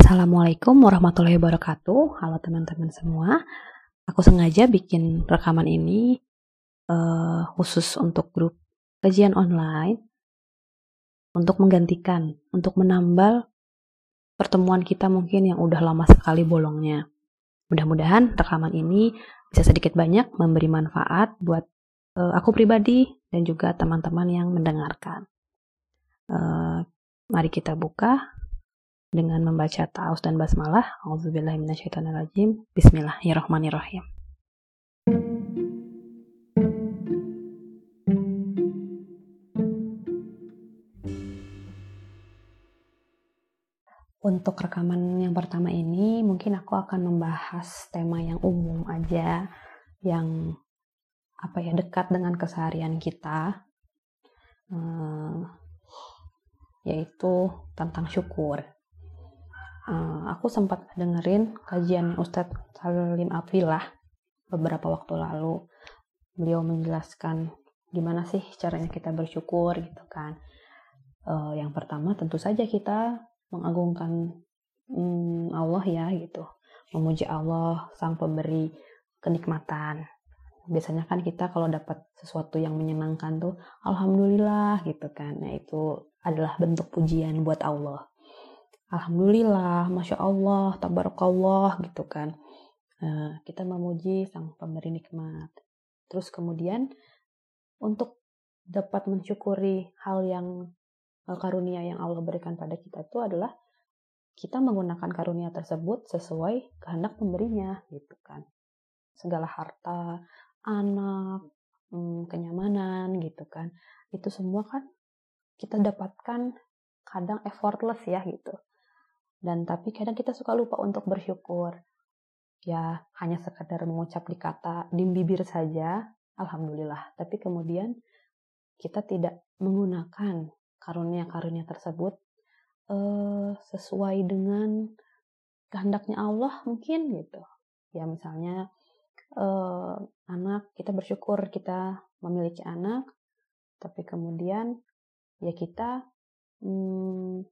Assalamualaikum warahmatullahi wabarakatuh. Halo teman-teman semua. Aku sengaja bikin rekaman ini uh, khusus untuk grup kajian online untuk menggantikan, untuk menambal pertemuan kita mungkin yang udah lama sekali bolongnya. Mudah-mudahan rekaman ini bisa sedikit banyak memberi manfaat buat uh, aku pribadi dan juga teman-teman yang mendengarkan. Uh, mari kita buka dengan membaca ta'awuz dan basmalah. Auzubillahiminasyaitonirrajim. Bismillahirrahmanirrahim. Untuk rekaman yang pertama ini, mungkin aku akan membahas tema yang umum aja, yang apa ya dekat dengan keseharian kita, uh, yaitu tentang syukur uh, aku sempat dengerin kajian Ustadz Salim Abdillah beberapa waktu lalu. Beliau menjelaskan gimana sih caranya kita bersyukur gitu kan. Uh, yang pertama tentu saja kita mengagungkan um, Allah ya gitu. Memuji Allah sang pemberi kenikmatan. Biasanya kan kita kalau dapat sesuatu yang menyenangkan tuh alhamdulillah gitu kan. Nah, itu adalah bentuk pujian buat Allah Alhamdulillah, Masya Allah, Tabarakallah gitu kan. Nah, kita memuji sang pemberi nikmat. Terus kemudian untuk dapat mensyukuri hal yang eh, karunia yang Allah berikan pada kita itu adalah kita menggunakan karunia tersebut sesuai kehendak pemberinya gitu kan. Segala harta, anak, hmm, kenyamanan gitu kan. Itu semua kan kita dapatkan kadang effortless ya gitu dan tapi kadang kita suka lupa untuk bersyukur. Ya, hanya sekadar mengucap di kata, di bibir saja, Alhamdulillah. Tapi kemudian kita tidak menggunakan karunia-karunia tersebut uh, sesuai dengan kehendaknya Allah mungkin gitu. Ya misalnya uh, anak, kita bersyukur kita memiliki anak, tapi kemudian ya kita hmm,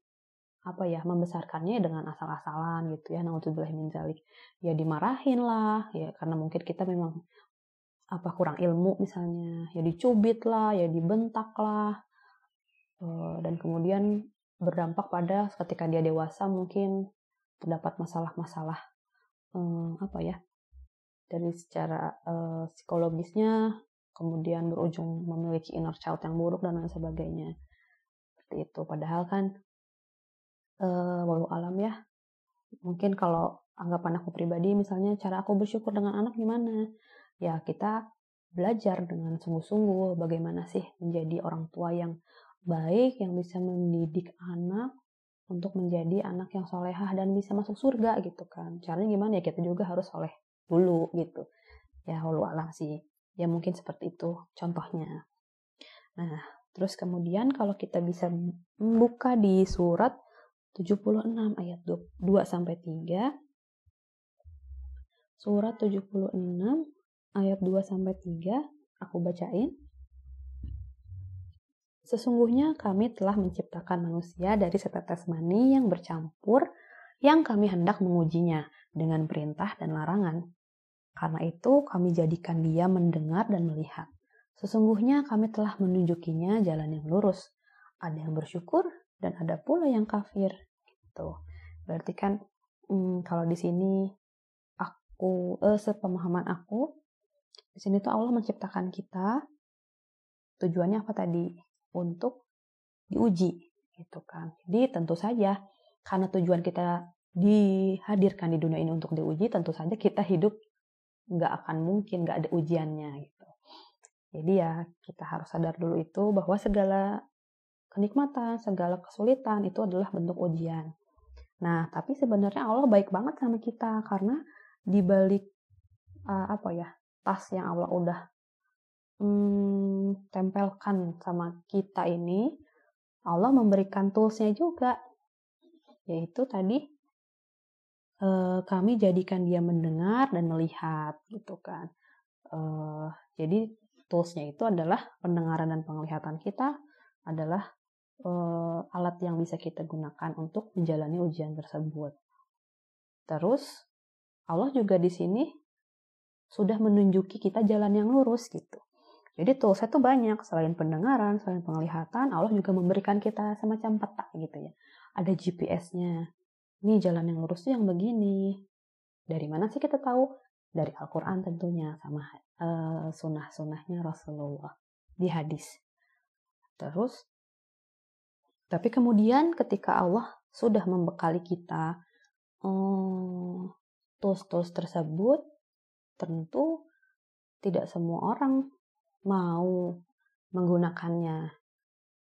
apa ya membesarkannya dengan asal-asalan gitu ya naudzubillah min zalik. Ya dimarahin lah ya karena mungkin kita memang apa kurang ilmu misalnya. Ya dicubit lah ya dibentak lah eh, dan kemudian berdampak pada ketika dia dewasa mungkin terdapat masalah-masalah eh, apa ya dari secara uh, psikologisnya kemudian berujung memiliki inner child yang buruk dan lain sebagainya. Seperti itu. Padahal kan uh, walau alam ya. Mungkin kalau anggapan aku pribadi misalnya cara aku bersyukur dengan anak gimana? Ya kita belajar dengan sungguh-sungguh bagaimana sih menjadi orang tua yang baik yang bisa mendidik anak untuk menjadi anak yang solehah dan bisa masuk surga gitu kan. Caranya gimana? Ya kita juga harus soleh dulu gitu. Ya walau alam sih. Ya mungkin seperti itu contohnya. Nah terus kemudian kalau kita bisa membuka di surat 76 ayat 2 sampai 3. Surat 76 ayat 2 sampai 3 aku bacain. Sesungguhnya kami telah menciptakan manusia dari setetes mani yang bercampur yang kami hendak mengujinya dengan perintah dan larangan. Karena itu kami jadikan dia mendengar dan melihat. Sesungguhnya kami telah menunjukinya jalan yang lurus. Ada yang bersyukur dan ada pula yang kafir gitu. Berarti kan hmm, kalau di sini aku eh, sepemahaman aku di sini tuh Allah menciptakan kita tujuannya apa tadi? Untuk diuji gitu kan. Jadi tentu saja karena tujuan kita dihadirkan di dunia ini untuk diuji, tentu saja kita hidup nggak akan mungkin nggak ada ujiannya gitu. Jadi ya kita harus sadar dulu itu bahwa segala kenikmatan, segala kesulitan itu adalah bentuk ujian. Nah, tapi sebenarnya Allah baik banget sama kita karena di balik uh, apa ya tas yang Allah udah hmm, tempelkan sama kita ini, Allah memberikan toolsnya juga, yaitu tadi uh, kami jadikan dia mendengar dan melihat gitu kan. Uh, jadi toolsnya itu adalah pendengaran dan penglihatan kita adalah uh, alat yang bisa kita gunakan untuk menjalani ujian tersebut. Terus Allah juga di sini sudah menunjuki kita jalan yang lurus gitu. Jadi toolsnya tuh banyak, selain pendengaran, selain penglihatan, Allah juga memberikan kita semacam peta gitu ya. Ada GPS-nya. Ini jalan yang lurus tuh yang begini. Dari mana sih kita tahu? Dari Al-Quran tentunya, sama uh, sunnah-sunnahnya Rasulullah di hadis. Terus, tapi kemudian ketika Allah sudah membekali kita um, tools-tools tersebut, tentu tidak semua orang mau menggunakannya.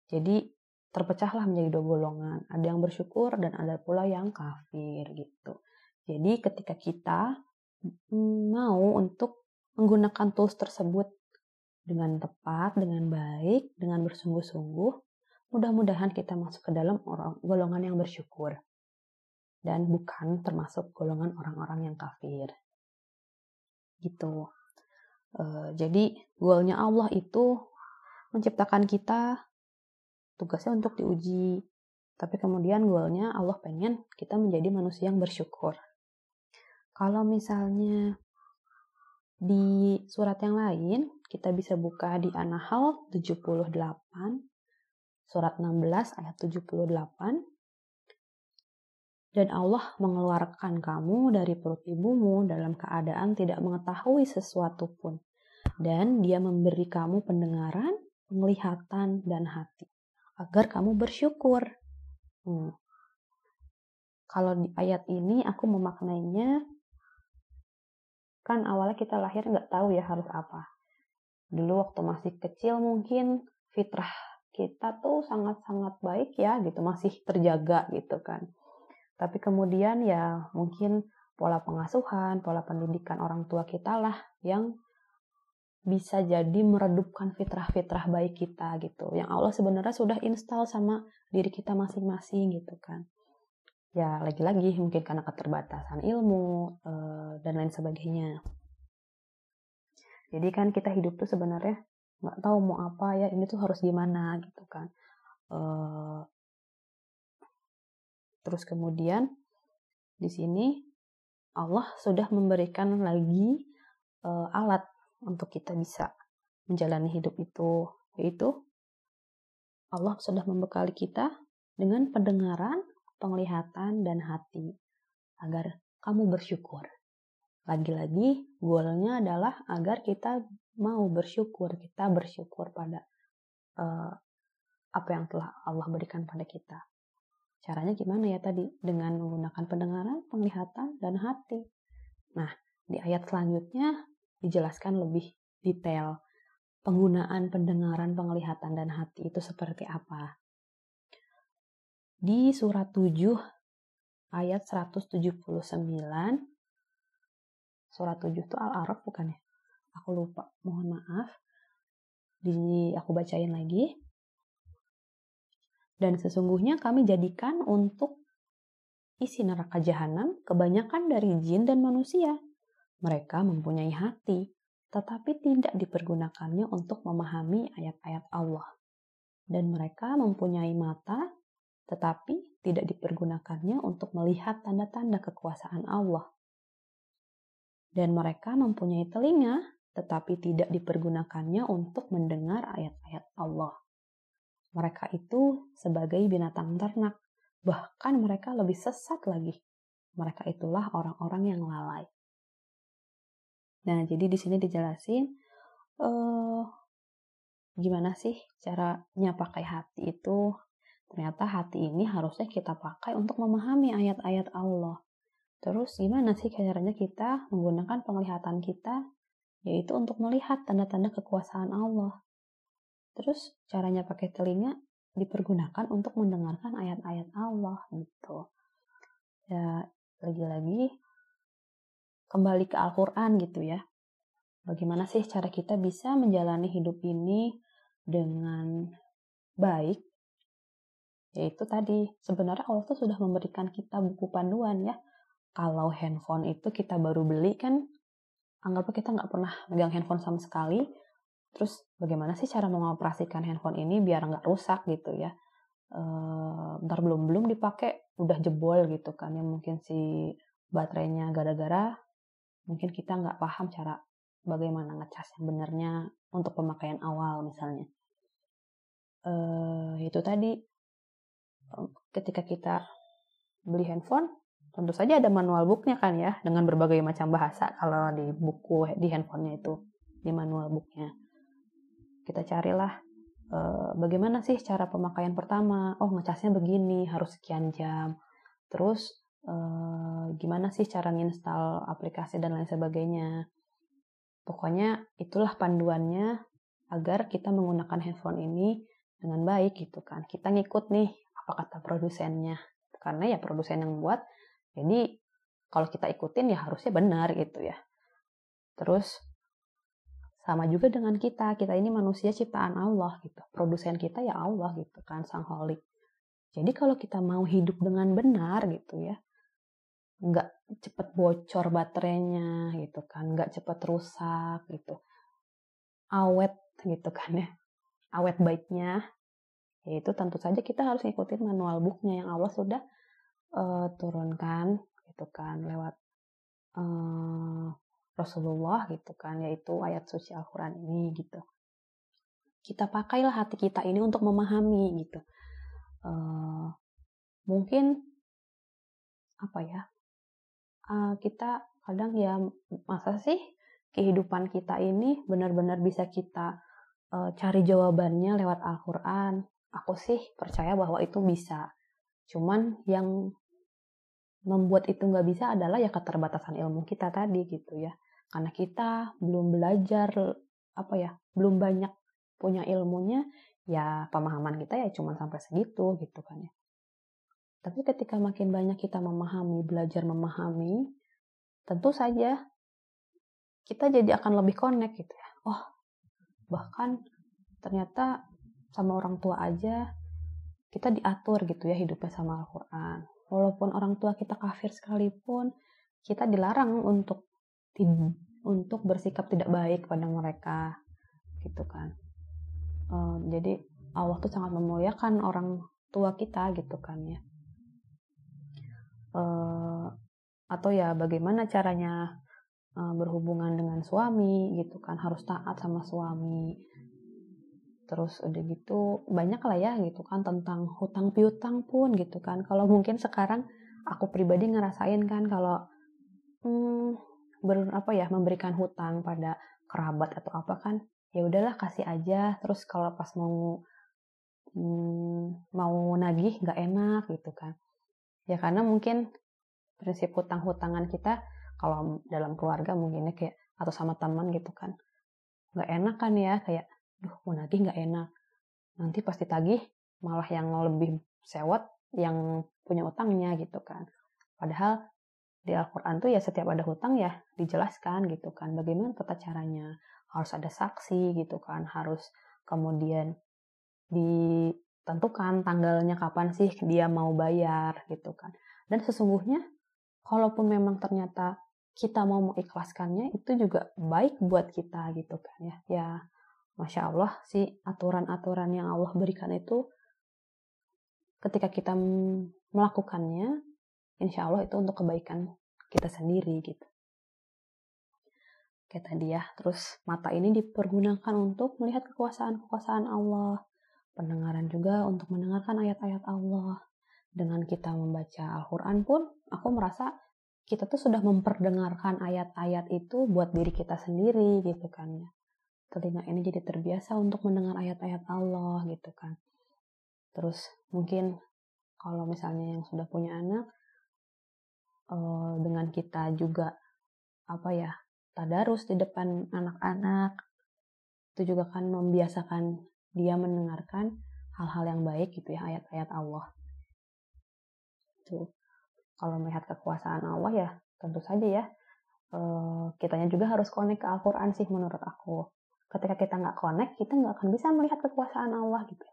Jadi terpecahlah menjadi dua golongan. Ada yang bersyukur dan ada pula yang kafir gitu. Jadi ketika kita mau untuk menggunakan tools tersebut dengan tepat, dengan baik, dengan bersungguh-sungguh, mudah-mudahan kita masuk ke dalam orang golongan yang bersyukur dan bukan termasuk golongan orang-orang yang kafir gitu. Uh, jadi goalnya Allah itu menciptakan kita tugasnya untuk diuji. Tapi kemudian goalnya Allah pengen kita menjadi manusia yang bersyukur. Kalau misalnya di surat yang lain, kita bisa buka di An-Nahl 78, surat 16 ayat 78 dan Allah mengeluarkan kamu dari perut ibumu dalam keadaan tidak mengetahui sesuatu pun. Dan dia memberi kamu pendengaran, penglihatan, dan hati. Agar kamu bersyukur. Hmm. Kalau di ayat ini aku memaknainya, kan awalnya kita lahir nggak tahu ya harus apa. Dulu waktu masih kecil mungkin fitrah kita tuh sangat-sangat baik ya gitu, masih terjaga gitu kan tapi kemudian ya mungkin pola pengasuhan, pola pendidikan orang tua kita lah yang bisa jadi meredupkan fitrah-fitrah baik kita gitu. Yang Allah sebenarnya sudah install sama diri kita masing-masing gitu kan. Ya lagi-lagi mungkin karena keterbatasan ilmu eh, dan lain sebagainya. Jadi kan kita hidup tuh sebenarnya nggak tahu mau apa ya ini tuh harus gimana gitu kan. Eh, Terus kemudian di sini Allah sudah memberikan lagi uh, alat untuk kita bisa menjalani hidup itu, yaitu Allah sudah membekali kita dengan pendengaran, penglihatan, dan hati agar kamu bersyukur. Lagi-lagi, goalnya adalah agar kita mau bersyukur, kita bersyukur pada uh, apa yang telah Allah berikan pada kita. Caranya gimana ya tadi? Dengan menggunakan pendengaran, penglihatan, dan hati. Nah, di ayat selanjutnya dijelaskan lebih detail penggunaan pendengaran, penglihatan, dan hati itu seperti apa. Di surat 7 ayat 179 surat 7 itu Al-Araf bukan ya? Aku lupa, mohon maaf. Di aku bacain lagi. Dan sesungguhnya kami jadikan untuk isi neraka jahanam kebanyakan dari jin dan manusia. Mereka mempunyai hati, tetapi tidak dipergunakannya untuk memahami ayat-ayat Allah. Dan mereka mempunyai mata, tetapi tidak dipergunakannya untuk melihat tanda-tanda kekuasaan Allah. Dan mereka mempunyai telinga, tetapi tidak dipergunakannya untuk mendengar ayat-ayat Allah. Mereka itu sebagai binatang ternak, bahkan mereka lebih sesat lagi. Mereka itulah orang-orang yang lalai. Nah, jadi di sini dijelasin uh, gimana sih caranya pakai hati itu. Ternyata hati ini harusnya kita pakai untuk memahami ayat-ayat Allah. Terus gimana sih caranya kita menggunakan penglihatan kita yaitu untuk melihat tanda-tanda kekuasaan Allah. Terus caranya pakai telinga dipergunakan untuk mendengarkan ayat-ayat Allah gitu. Ya, lagi-lagi kembali ke Al-Qur'an gitu ya. Bagaimana sih cara kita bisa menjalani hidup ini dengan baik? Yaitu tadi, sebenarnya Allah tuh sudah memberikan kita buku panduan ya. Kalau handphone itu kita baru beli kan, anggapnya kita nggak pernah megang handphone sama sekali, Terus bagaimana sih cara mengoperasikan handphone ini biar nggak rusak gitu ya? E, ntar belum belum dipakai udah jebol gitu kan ya mungkin si baterainya gara-gara mungkin kita nggak paham cara bagaimana ngecas yang benarnya untuk pemakaian awal misalnya. Uh, itu tadi ketika kita beli handphone tentu saja ada manual booknya kan ya dengan berbagai macam bahasa kalau di buku di handphonenya itu di manual booknya kita carilah uh, bagaimana sih cara pemakaian pertama oh ngecasnya begini harus sekian jam terus uh, gimana sih cara nginstal aplikasi dan lain sebagainya Pokoknya itulah panduannya agar kita menggunakan handphone ini dengan baik gitu kan. Kita ngikut nih apa kata produsennya. Karena ya produsen yang buat. Jadi kalau kita ikutin ya harusnya benar gitu ya. Terus sama juga dengan kita. Kita ini manusia ciptaan Allah gitu. Produsen kita ya Allah gitu kan, Sang Holik. Jadi kalau kita mau hidup dengan benar gitu ya, nggak cepet bocor baterainya gitu kan nggak cepet rusak gitu awet gitu kan ya awet baiknya yaitu tentu saja kita harus ngikutin manual booknya yang Allah sudah uh, turunkan gitu kan lewat uh, Rasulullah gitu kan yaitu ayat suci Al-Quran ini gitu kita pakailah hati kita ini untuk memahami gitu uh, mungkin apa ya uh, kita kadang ya masa sih kehidupan kita ini benar-benar bisa kita uh, cari jawabannya lewat Al-Quran. Aku sih percaya bahwa itu bisa. Cuman yang membuat itu nggak bisa adalah ya keterbatasan ilmu kita tadi gitu ya. Karena kita belum belajar apa ya, belum banyak punya ilmunya, ya pemahaman kita ya cuma sampai segitu gitu kan ya. Tapi ketika makin banyak kita memahami, belajar memahami, tentu saja kita jadi akan lebih connect gitu ya. Oh, bahkan ternyata sama orang tua aja kita diatur gitu ya hidupnya sama Al-Quran. Walaupun orang tua kita kafir sekalipun, kita dilarang untuk untuk bersikap tidak baik pada mereka gitu kan. Uh, jadi Allah tuh sangat memuliakan orang tua kita gitu kan ya. Uh, atau ya bagaimana caranya uh, berhubungan dengan suami gitu kan. Harus taat sama suami terus udah gitu banyak lah ya gitu kan tentang hutang piutang pun gitu kan. Kalau mungkin sekarang aku pribadi ngerasain kan kalau hmm, ber apa ya memberikan hutang pada kerabat atau apa kan ya udahlah kasih aja. Terus kalau pas mau hmm, mau nagih nggak enak gitu kan. Ya karena mungkin prinsip hutang-hutangan kita kalau dalam keluarga mungkinnya kayak atau sama teman gitu kan nggak enak kan ya kayak duh mau nagih nggak enak. Nanti pasti tagih malah yang lebih sewot yang punya utangnya gitu kan. Padahal di Al-Quran tuh ya setiap ada hutang ya dijelaskan gitu kan. Bagaimana tata caranya? Harus ada saksi gitu kan. Harus kemudian ditentukan tanggalnya kapan sih dia mau bayar gitu kan. Dan sesungguhnya kalaupun memang ternyata kita mau mengikhlaskannya itu juga baik buat kita gitu kan ya. Ya masya Allah sih aturan-aturan yang Allah berikan itu ketika kita melakukannya insya Allah itu untuk kebaikan kita sendiri gitu kayak tadi ya terus mata ini dipergunakan untuk melihat kekuasaan-kekuasaan Allah pendengaran juga untuk mendengarkan ayat-ayat Allah dengan kita membaca Al-Quran pun aku merasa kita tuh sudah memperdengarkan ayat-ayat itu buat diri kita sendiri gitu kan ya. Telinga ini jadi terbiasa untuk mendengar ayat-ayat Allah gitu kan. Terus mungkin kalau misalnya yang sudah punya anak, eh, dengan kita juga apa ya tadarus di depan anak-anak itu juga kan membiasakan dia mendengarkan hal-hal yang baik gitu ya ayat-ayat Allah gitu. Kalau melihat kekuasaan Allah ya tentu saja ya uh, kitanya juga harus connect ke Al-Quran sih menurut aku. Ketika kita nggak connect, kita nggak akan bisa melihat kekuasaan Allah gitu.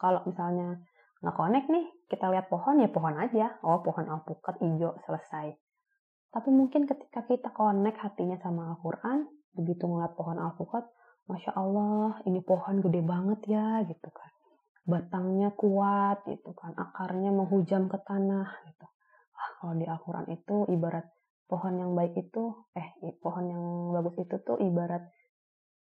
Kalau misalnya nggak connect nih, kita lihat pohon ya pohon aja. Oh pohon alpukat hijau selesai. Tapi mungkin ketika kita connect hatinya sama Al-Quran, begitu ngeliat pohon alpukat, Masya Allah, ini pohon gede banget ya, gitu kan batangnya kuat gitu kan akarnya menghujam ke tanah gitu ah, kalau di Al-Quran itu ibarat pohon yang baik itu eh pohon yang bagus itu tuh ibarat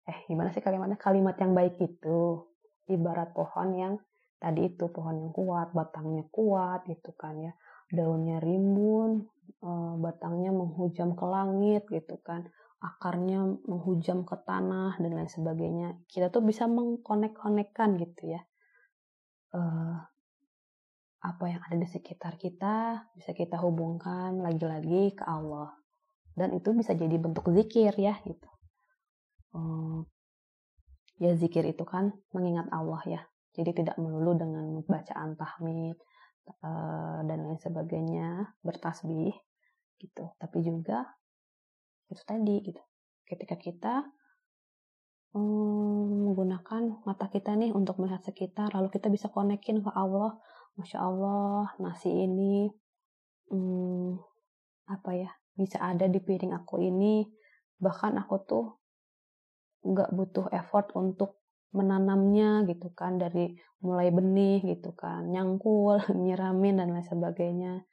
eh gimana sih kalimatnya? Kalimat yang baik itu ibarat pohon yang tadi itu pohon yang kuat batangnya kuat gitu kan ya. Daunnya rimbun eh, batangnya menghujam ke langit gitu kan. Akarnya menghujam ke tanah dan lain sebagainya. Kita tuh bisa mengkonek-konekkan gitu ya. Uh, apa yang ada di sekitar kita bisa kita hubungkan lagi-lagi ke Allah. Dan itu bisa jadi bentuk zikir ya gitu uh, ya zikir itu kan mengingat Allah ya. Jadi tidak melulu dengan bacaan tahmid uh, dan lain sebagainya bertasbih gitu. Tapi juga itu tadi gitu. Ketika kita um, menggunakan mata kita nih untuk melihat sekitar lalu kita bisa konekin ke Allah. Masya Allah nasi ini um, apa ya bisa ada di piring aku ini. Bahkan aku tuh nggak butuh effort untuk menanamnya gitu kan dari mulai benih gitu kan nyangkul nyiramin dan lain sebagainya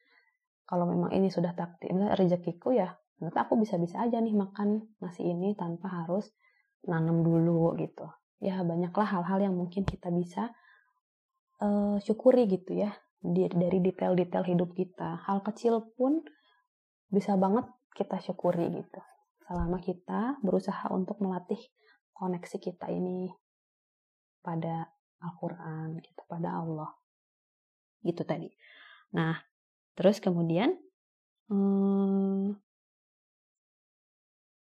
kalau memang ini sudah takdir rezekiku ya ternyata aku bisa-bisa aja nih makan nasi ini tanpa harus nanam dulu gitu ya banyaklah hal-hal yang mungkin kita bisa uh, syukuri gitu ya dari detail-detail hidup kita. Hal kecil pun bisa banget kita syukuri gitu. Selama kita berusaha untuk melatih koneksi kita ini pada Al-Quran, gitu, pada Allah. Gitu tadi. Nah, terus kemudian hmm,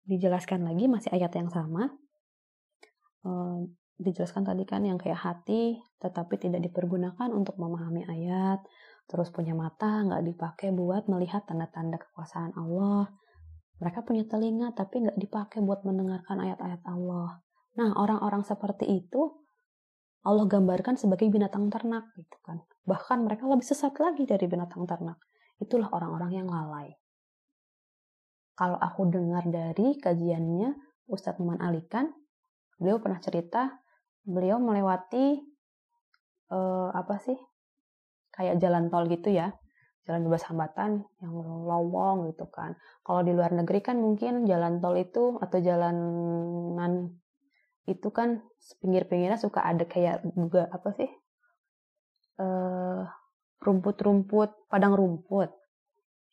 dijelaskan lagi masih ayat yang sama. Hmm, dijelaskan tadi kan yang kayak hati tetapi tidak dipergunakan untuk memahami ayat terus punya mata nggak dipakai buat melihat tanda-tanda kekuasaan Allah mereka punya telinga tapi nggak dipakai buat mendengarkan ayat-ayat Allah. Nah orang-orang seperti itu Allah gambarkan sebagai binatang ternak gitu kan. Bahkan mereka lebih sesat lagi dari binatang ternak. Itulah orang-orang yang lalai. Kalau aku dengar dari kajiannya Ustadz Numan Alikan beliau pernah cerita beliau melewati uh, apa sih kayak jalan tol gitu ya jalan bebas hambatan yang lowong gitu kan. Kalau di luar negeri kan mungkin jalan tol itu atau jalanan itu kan pinggir-pinggirnya suka ada kayak juga apa sih uh, rumput-rumput padang rumput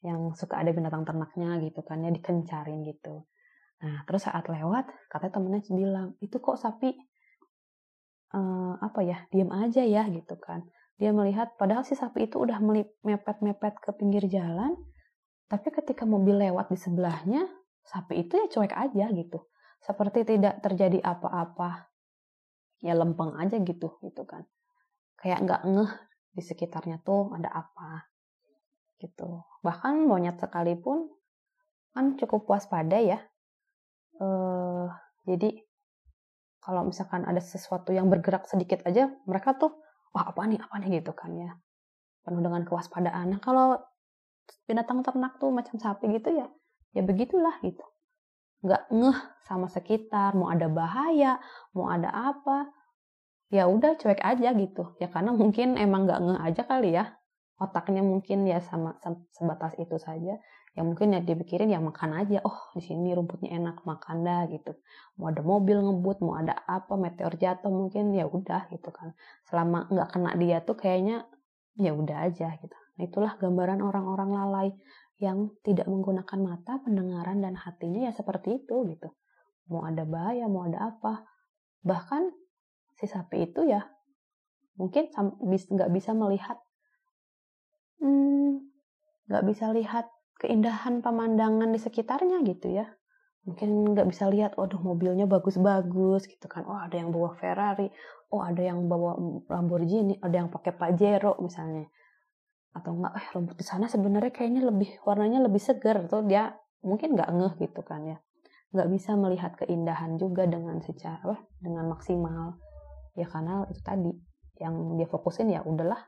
yang suka ada binatang ternaknya gitu kan ya dikencarin gitu. Nah terus saat lewat katanya temennya bilang itu kok sapi uh, apa ya diam aja ya gitu kan dia melihat padahal si sapi itu udah mepet-mepet ke pinggir jalan tapi ketika mobil lewat di sebelahnya sapi itu ya cuek aja gitu. Seperti tidak terjadi apa-apa ya lempeng aja gitu gitu kan. Kayak nggak ngeh di sekitarnya tuh ada apa gitu. Bahkan monyet sekalipun kan cukup waspada ya. Uh, jadi kalau misalkan ada sesuatu yang bergerak sedikit aja mereka tuh wah apa nih? Apa nih? Gitu kan ya. Penuh dengan kewaspadaan. Nah kalau binatang ternak tuh macam sapi gitu ya ya begitulah gitu. Nggak ngeh sama sekitar mau ada bahaya mau ada apa ya udah cuek aja gitu. Ya karena mungkin emang nggak ngeh aja kali ya otaknya mungkin ya sama sebatas itu saja yang mungkin ya dipikirin ya makan aja. Oh di sini rumputnya enak makan dah gitu. Mau ada mobil ngebut mau ada apa meteor jatuh mungkin ya udah gitu kan. Selama nggak kena dia tuh kayaknya ya udah aja gitu. Nah itulah gambaran orang-orang lalai yang tidak menggunakan mata pendengaran dan hatinya ya seperti itu gitu. Mau ada bahaya mau ada apa. Bahkan si sapi itu ya mungkin nggak bisa melihat hmm, nggak bisa lihat keindahan pemandangan di sekitarnya gitu ya. Mungkin nggak bisa lihat waduh mobilnya bagus-bagus gitu kan. Oh ada yang bawa Ferrari. Oh ada yang bawa Lamborghini. Ada yang pakai Pajero misalnya. Atau enggak eh rumput di sana sebenarnya kayaknya lebih warnanya lebih segar tuh dia mungkin nggak ngeh gitu kan ya. Nggak bisa melihat keindahan juga dengan secara dengan maksimal. Ya karena itu tadi yang dia fokusin ya udahlah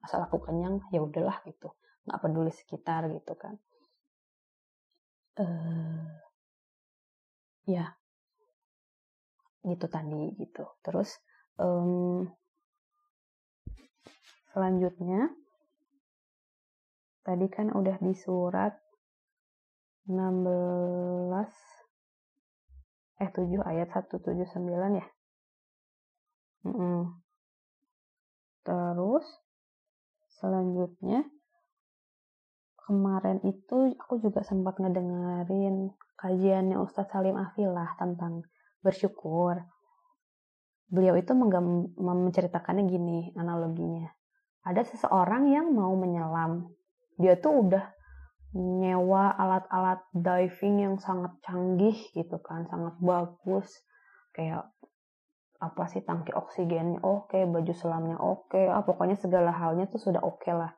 asal aku kenyang ya udahlah gitu nggak peduli sekitar gitu kan uh, ya gitu tadi gitu terus um, selanjutnya tadi kan udah di surat 16 eh 7 ayat 179 ya. Mm -mm. Terus selanjutnya kemarin itu aku juga sempat ngedengerin kajiannya Ustadz Salim Afilah tentang bersyukur. Beliau itu menceritakannya gini analoginya. Ada seseorang yang mau menyelam. Dia tuh udah nyewa alat-alat diving yang sangat canggih gitu kan, sangat bagus. Kayak apa sih tangki oksigennya oke, okay, baju selamnya oke, okay. ah, pokoknya segala halnya tuh sudah oke okay lah.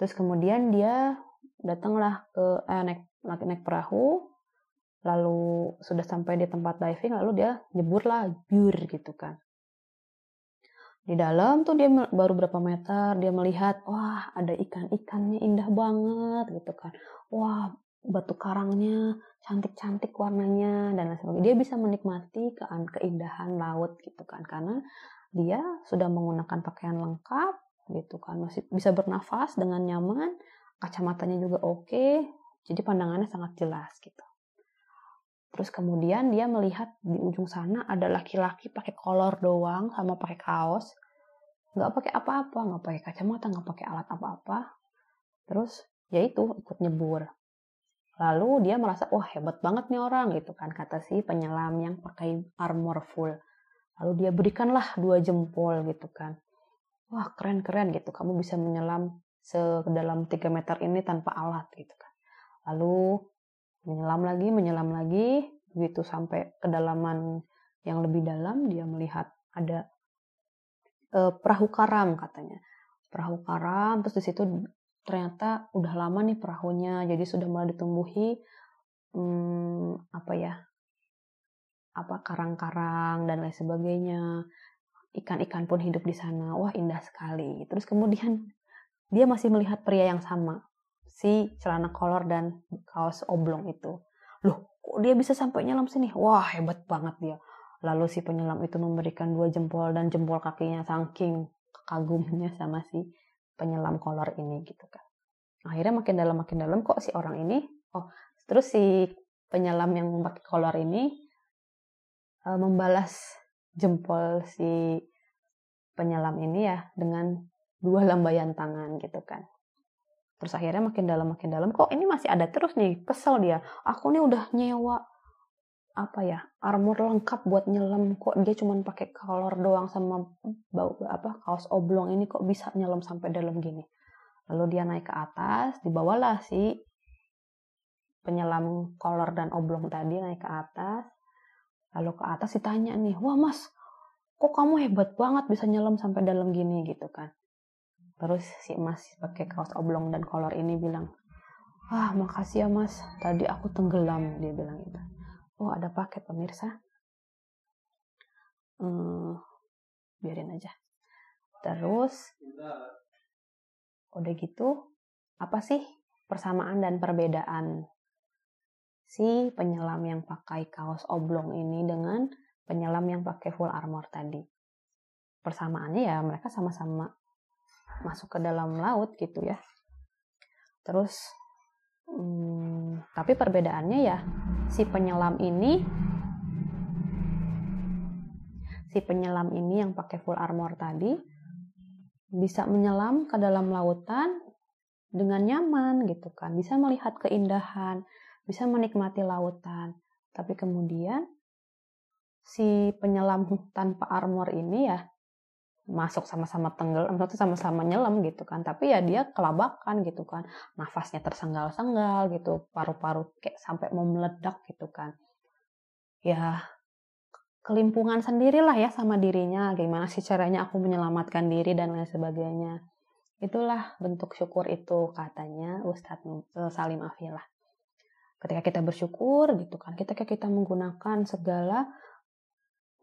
Terus kemudian dia datanglah ke eh, naik, naik naik perahu lalu sudah sampai di tempat diving lalu dia nyebur lah biur gitu kan. Di dalam tuh dia baru berapa meter dia melihat wah ada ikan-ikannya indah banget gitu kan. Wah batu karangnya cantik-cantik warnanya dan lain sebagainya. Dia bisa menikmati ke keindahan laut gitu kan karena dia sudah menggunakan pakaian lengkap gitu kan. Masih bisa bernafas dengan nyaman kacamatanya juga oke, jadi pandangannya sangat jelas gitu. Terus kemudian dia melihat di ujung sana ada laki-laki pakai kolor doang sama pakai kaos, nggak pakai apa-apa, nggak pakai kacamata, nggak pakai alat apa-apa. Terus ya itu ikut nyebur. Lalu dia merasa wah hebat banget nih orang gitu kan kata si penyelam yang pakai armor full. Lalu dia berikanlah dua jempol gitu kan. Wah keren-keren gitu kamu bisa menyelam sedalam 3 meter ini tanpa alat gitu kan. Lalu menyelam lagi, menyelam lagi, begitu sampai kedalaman yang lebih dalam dia melihat ada e, perahu karam katanya. Perahu karam terus di situ ternyata udah lama nih perahunya jadi sudah mulai ditumbuhi hmm, apa ya? apa karang-karang dan lain sebagainya. Ikan-ikan pun hidup di sana. Wah, indah sekali. Terus kemudian dia masih melihat pria yang sama, si celana kolor dan kaos oblong itu. Loh, kok dia bisa sampai nyelam sini? Wah, hebat banget dia. Lalu si penyelam itu memberikan dua jempol dan jempol kakinya saking kagumnya sama si penyelam kolor ini gitu kan. Akhirnya makin dalam makin dalam kok si orang ini, oh terus si penyelam yang pakai kolor ini uh, membalas jempol si penyelam ini ya dengan dua lambaian tangan gitu kan. Terus akhirnya makin dalam makin dalam kok ini masih ada terus nih kesel dia. Aku nih udah nyewa apa ya armor lengkap buat nyelam kok dia cuma pakai kolor doang sama bau apa kaos oblong ini kok bisa nyelam sampai dalam gini. Lalu dia naik ke atas, dibawalah si penyelam kolor dan oblong tadi naik ke atas. Lalu ke atas ditanya nih, wah mas, kok kamu hebat banget bisa nyelam sampai dalam gini gitu kan. Terus si emas pakai kaos oblong dan kolor ini bilang, ah makasih ya mas, tadi aku tenggelam, dia bilang gitu. Oh ada paket pemirsa. Hmm, biarin aja. Terus, udah gitu, apa sih persamaan dan perbedaan si penyelam yang pakai kaos oblong ini dengan penyelam yang pakai full armor tadi? Persamaannya ya mereka sama-sama masuk ke dalam laut gitu ya. Terus, hmm, tapi perbedaannya ya si penyelam ini, si penyelam ini yang pakai full armor tadi bisa menyelam ke dalam lautan dengan nyaman gitu kan, bisa melihat keindahan, bisa menikmati lautan. Tapi kemudian si penyelam tanpa armor ini ya masuk sama-sama tenggelam atau sama-sama nyelam gitu kan. Tapi ya dia kelabakan gitu kan. Nafasnya tersenggal-senggal gitu paru-paru kayak sampai mau meledak gitu kan. Ya kelimpungan sendirilah ya sama dirinya. Gimana sih caranya aku menyelamatkan diri dan lain sebagainya. Itulah bentuk syukur itu katanya Ustadz eh, Salim Afilah. Ketika kita bersyukur gitu kan ketika kita menggunakan segala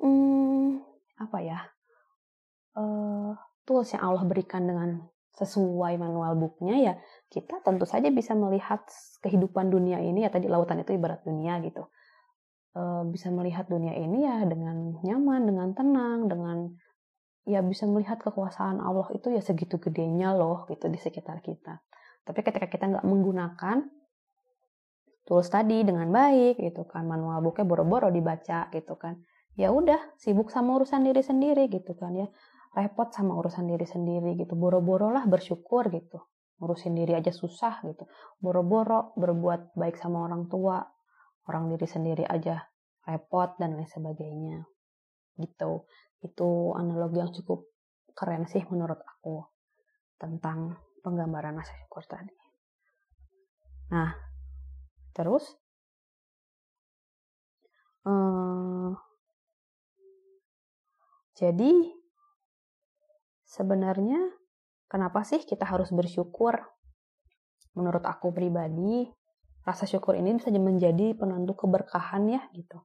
hmm, apa ya uh, tools yang Allah berikan dengan sesuai manual booknya ya kita tentu saja bisa melihat kehidupan dunia ini ya tadi lautan itu ibarat dunia gitu. Uh, bisa melihat dunia ini ya dengan nyaman dengan tenang dengan ya bisa melihat kekuasaan Allah itu ya segitu gedenya loh gitu di sekitar kita. Tapi ketika kita nggak menggunakan tools tadi dengan baik gitu kan manual booknya boro-boro dibaca gitu kan ya udah sibuk sama urusan diri sendiri gitu kan ya repot sama urusan diri sendiri gitu. Boro-boro lah bersyukur gitu. Ngurusin diri aja susah gitu. Boro-boro berbuat baik sama orang tua. Orang diri sendiri aja repot dan lain sebagainya. Gitu. Itu analogi yang cukup keren sih menurut aku tentang penggambaran rasa syukur tadi. Nah Terus, uh, jadi sebenarnya kenapa sih kita harus bersyukur? Menurut aku pribadi, rasa syukur ini bisa menjadi penentu keberkahan ya gitu.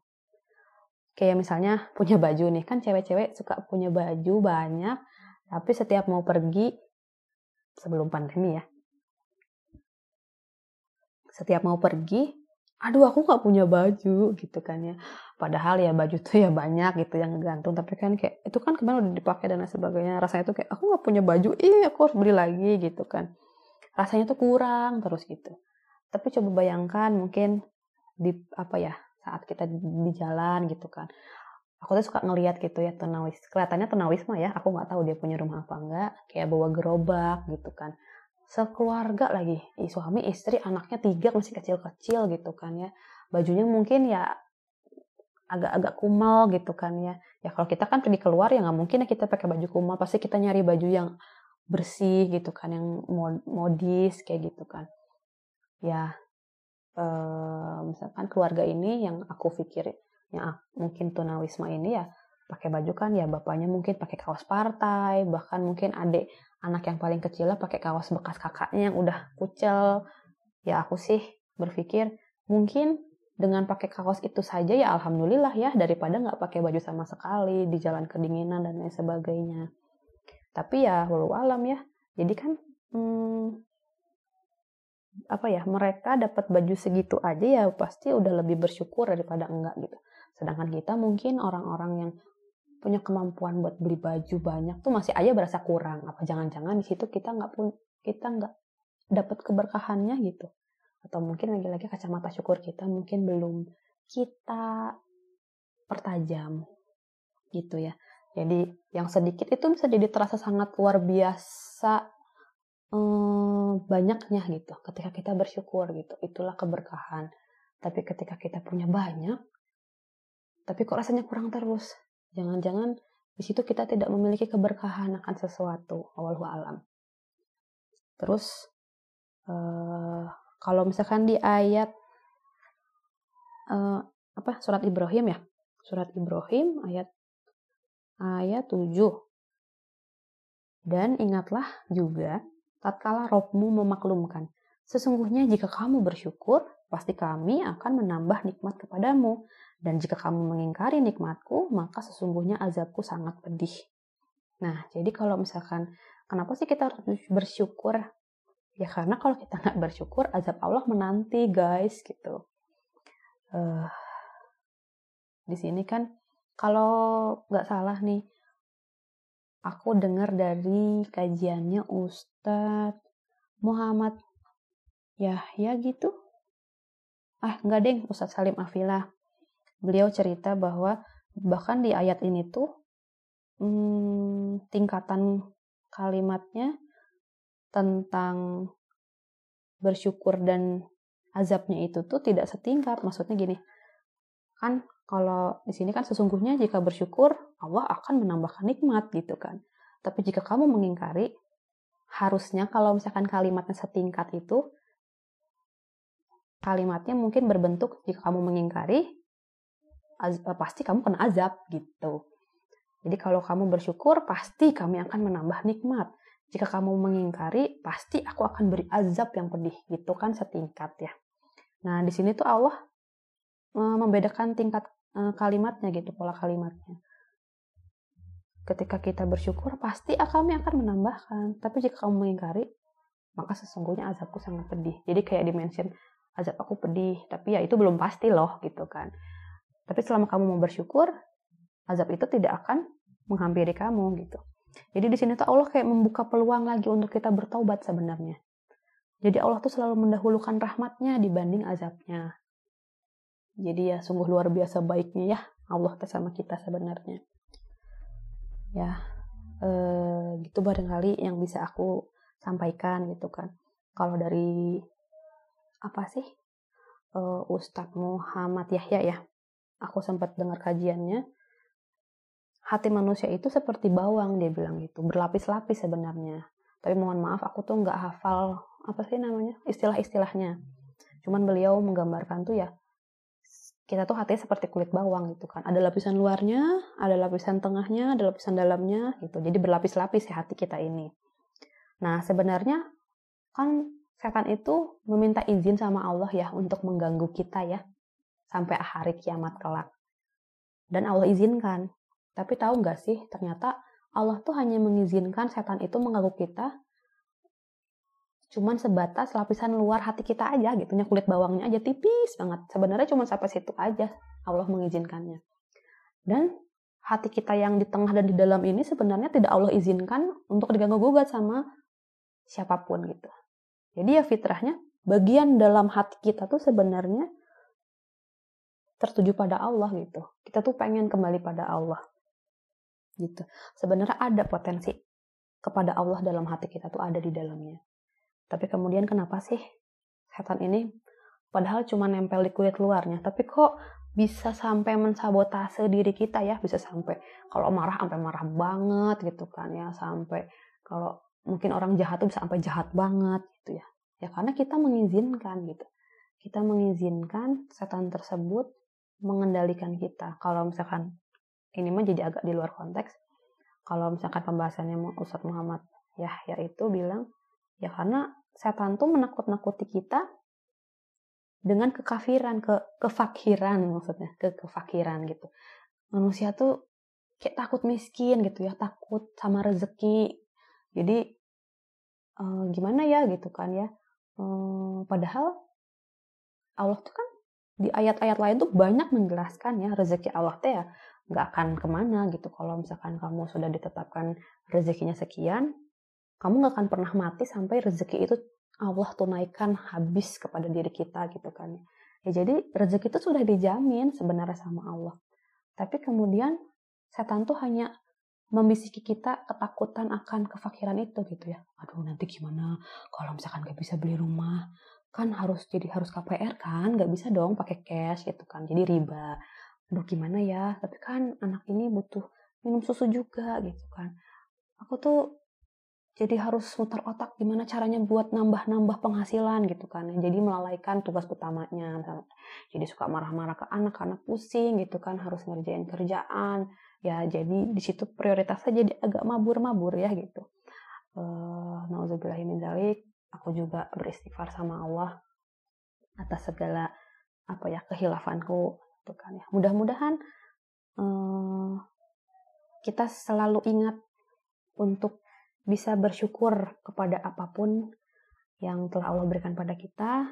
Kayak misalnya punya baju nih, kan cewek-cewek suka punya baju banyak, tapi setiap mau pergi sebelum pandemi ya, setiap mau pergi aduh aku nggak punya baju gitu kan ya. Padahal ya baju tuh ya banyak gitu yang gantung tapi kan kayak itu kan kemarin udah dipakai dan lain sebagainya. Rasanya tuh kayak aku nggak punya baju ih aku harus beli lagi gitu kan. Rasanya tuh kurang terus gitu. Tapi coba bayangkan mungkin di apa ya saat kita di jalan gitu kan. Aku tuh suka ngeliat gitu ya tunawis kelihatannya tunawis mah ya aku nggak tahu dia punya rumah apa enggak kayak bawa gerobak gitu kan sekeluarga lagi. Suami istri anaknya tiga masih kecil-kecil gitu kan ya. Bajunya mungkin ya agak-agak kumal gitu kan ya. Ya kalau kita kan pergi keluar ya nggak mungkin ya kita pakai baju kumal. Pasti kita nyari baju yang bersih gitu kan yang modis kayak gitu kan. Ya eh, misalkan keluarga ini yang aku pikir yang mungkin tunawisma ini ya pakai baju kan ya bapaknya mungkin pakai kaos partai bahkan mungkin adik anak yang paling kecil lah pakai kaos bekas kakaknya yang udah kucel. Ya aku sih berpikir mungkin dengan pakai kaos itu saja ya alhamdulillah ya daripada nggak pakai baju sama sekali di jalan kedinginan dan lain sebagainya. Tapi ya walau alam ya. Jadi kan hmm, apa ya mereka dapat baju segitu aja ya pasti udah lebih bersyukur daripada enggak gitu. Sedangkan kita mungkin orang-orang yang punya kemampuan buat beli baju banyak tuh masih aja berasa kurang. Apa jangan-jangan di situ kita nggak pun kita nggak dapat keberkahannya gitu. Atau mungkin lagi-lagi kacamata syukur kita mungkin belum kita pertajam gitu ya. Jadi yang sedikit itu bisa jadi terasa sangat luar biasa eh, banyaknya gitu. Ketika kita bersyukur gitu itulah keberkahan. Tapi ketika kita punya banyak tapi kok rasanya kurang terus Jangan-jangan di situ kita tidak memiliki keberkahan akan sesuatu, awal alam. Terus uh, kalau misalkan di ayat uh, apa surat Ibrahim ya? Surat Ibrahim ayat ayat 7. Dan ingatlah juga tatkala rohmu memaklumkan, sesungguhnya jika kamu bersyukur, pasti kami akan menambah nikmat kepadamu dan jika kamu mengingkari nikmatku, maka sesungguhnya azabku sangat pedih. Nah, jadi kalau misalkan, kenapa sih kita harus bersyukur? Ya karena kalau kita nggak bersyukur, azab Allah menanti, guys, gitu. Uh, di sini kan, kalau nggak salah nih, aku dengar dari kajiannya Ustadz Muhammad Yahya gitu. Ah, nggak deng, Ustadz Salim Afilah beliau cerita bahwa bahkan di ayat ini tuh hmm, tingkatan kalimatnya tentang bersyukur dan azabnya itu tuh tidak setingkat. Maksudnya gini, kan kalau di sini kan sesungguhnya jika bersyukur Allah akan menambahkan nikmat gitu kan. Tapi jika kamu mengingkari, harusnya kalau misalkan kalimatnya setingkat itu, kalimatnya mungkin berbentuk jika kamu mengingkari, az, eh, pasti kamu kena azab gitu. Jadi kalau kamu bersyukur, pasti kami akan menambah nikmat. Jika kamu mengingkari, pasti aku akan beri azab yang pedih. Gitu kan setingkat ya. Nah, di sini tuh Allah eh, membedakan tingkat eh, kalimatnya gitu, pola kalimatnya. Ketika kita bersyukur, pasti kami akan menambahkan. Tapi jika kamu mengingkari, maka sesungguhnya azabku sangat pedih. Jadi kayak dimention azab aku pedih, tapi ya itu belum pasti loh gitu kan. Tapi selama kamu mau bersyukur, azab itu tidak akan menghampiri kamu gitu. Jadi di sini tuh Allah kayak membuka peluang lagi untuk kita bertobat sebenarnya. Jadi Allah tuh selalu mendahulukan rahmatnya dibanding azabnya. Jadi ya sungguh luar biasa baiknya ya Allah bersama kita sebenarnya. Ya, eh, gitu barangkali yang bisa aku sampaikan gitu kan. Kalau dari apa sih uh, Ustadz Muhammad Yahya ya, aku sempat dengar kajiannya. Hati manusia itu seperti bawang dia bilang gitu, berlapis-lapis sebenarnya. Tapi mohon maaf aku tuh nggak hafal apa sih namanya istilah-istilahnya. Cuman beliau menggambarkan tuh ya kita tuh hatinya seperti kulit bawang gitu kan. Ada lapisan luarnya, ada lapisan tengahnya, ada lapisan dalamnya gitu. Jadi berlapis-lapis ya hati kita ini. Nah, sebenarnya kan setan itu meminta izin sama Allah ya untuk mengganggu kita ya sampai hari kiamat kelak. Dan Allah izinkan. Tapi tahu nggak sih, ternyata Allah tuh hanya mengizinkan setan itu mengganggu kita cuman sebatas lapisan luar hati kita aja gitu, kulit bawangnya aja tipis banget. Sebenarnya cuma sampai situ aja Allah mengizinkannya. Dan hati kita yang di tengah dan di dalam ini sebenarnya tidak Allah izinkan untuk diganggu gugat sama siapa pun gitu. Jadi ya fitrahnya bagian dalam hati kita tuh sebenarnya tertuju pada Allah gitu. Kita tuh pengen kembali pada Allah. Gitu. Sebenarnya ada potensi kepada Allah dalam hati kita tuh ada di dalamnya. Tapi kemudian kenapa sih setan ini padahal cuma nempel di kulit luarnya, tapi kok bisa sampai mensabotase diri kita ya, bisa sampai kalau marah sampai marah banget gitu kan ya, sampai kalau mungkin orang jahat tuh bisa sampai jahat banget gitu ya. Ya karena kita mengizinkan gitu. Kita mengizinkan setan tersebut mengendalikan kita. Kalau misalkan ini mah jadi agak di luar konteks. Kalau misalkan pembahasannya Ustadz Muhammad ya yaitu bilang ya karena setan tuh menakut-nakuti kita dengan kekafiran, ke kefakiran maksudnya, ke kefakiran gitu. Manusia tuh kayak takut miskin gitu ya, takut sama rezeki. Jadi uh, gimana ya gitu kan ya. Uh, padahal Allah tuh kan di ayat-ayat lain tuh banyak menjelaskan ya rezeki Allah teh ya nggak akan ke mana gitu. Kalau misalkan kamu sudah ditetapkan rezekinya sekian kamu nggak akan pernah mati sampai rezeki itu Allah tunaikan habis kepada diri kita gitu kan ya. Jadi rezeki itu sudah dijamin sebenarnya sama Allah. Tapi kemudian setan tuh hanya membisiki kita ketakutan akan kefakiran itu gitu ya. Aduh nanti gimana? Kalau misalkan gak bisa beli rumah kan harus jadi harus KPR kan nggak bisa dong pakai cash gitu kan. Jadi riba. Aduh gimana ya? Tapi kan anak ini butuh minum susu juga gitu kan. Aku tuh jadi harus muter otak gimana caranya buat nambah-nambah penghasilan gitu kan. Jadi melalaikan tugas utamanya. Jadi suka marah-marah ke anak karena pusing gitu kan harus ngerjain kerjaan. Ya jadi di situ prioritasnya jadi agak mabur-mabur ya gitu. Uh, nauzubillahimin aku juga beristighfar sama Allah atas segala apa ya kehilafanku gitu kan ya. Mudah-mudahan uh, kita selalu ingat untuk bisa bersyukur kepada apa pun yang telah Allah berikan pada kita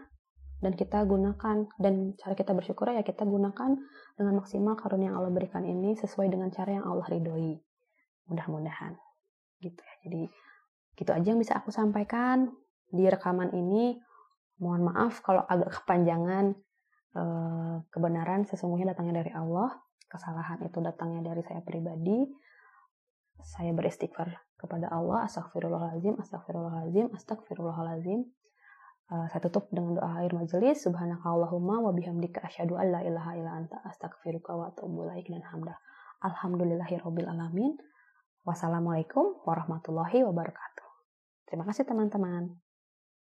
dan kita gunakan dan cara kita bersyukur ya kita gunakan dengan maksimal karunia yang Allah berikan ini sesuai dengan cara yang Allah ridhoi. Mudah-mudahan. Gitu ya. Jadi gitu aja yang bisa aku sampaikan di rekaman ini mohon maaf kalau agak kepanjangan eh, kebenaran sesungguhnya datangnya dari Allah kesalahan itu datangnya dari saya pribadi. Saya beristighfar kepada Allah astagfirullahalazim astagfirullahalazim astagfirullahalazim uh, saya tutup dengan doa akhir majelis. Subhanakallahumma wa bihamdika asyhadu an la ilaha illa anta astaghfiruka wa atubu dan hamdah. Alhamdulillahirabbil alamin. Wassalamualaikum warahmatullahi wabarakatuh. Terima kasih teman-teman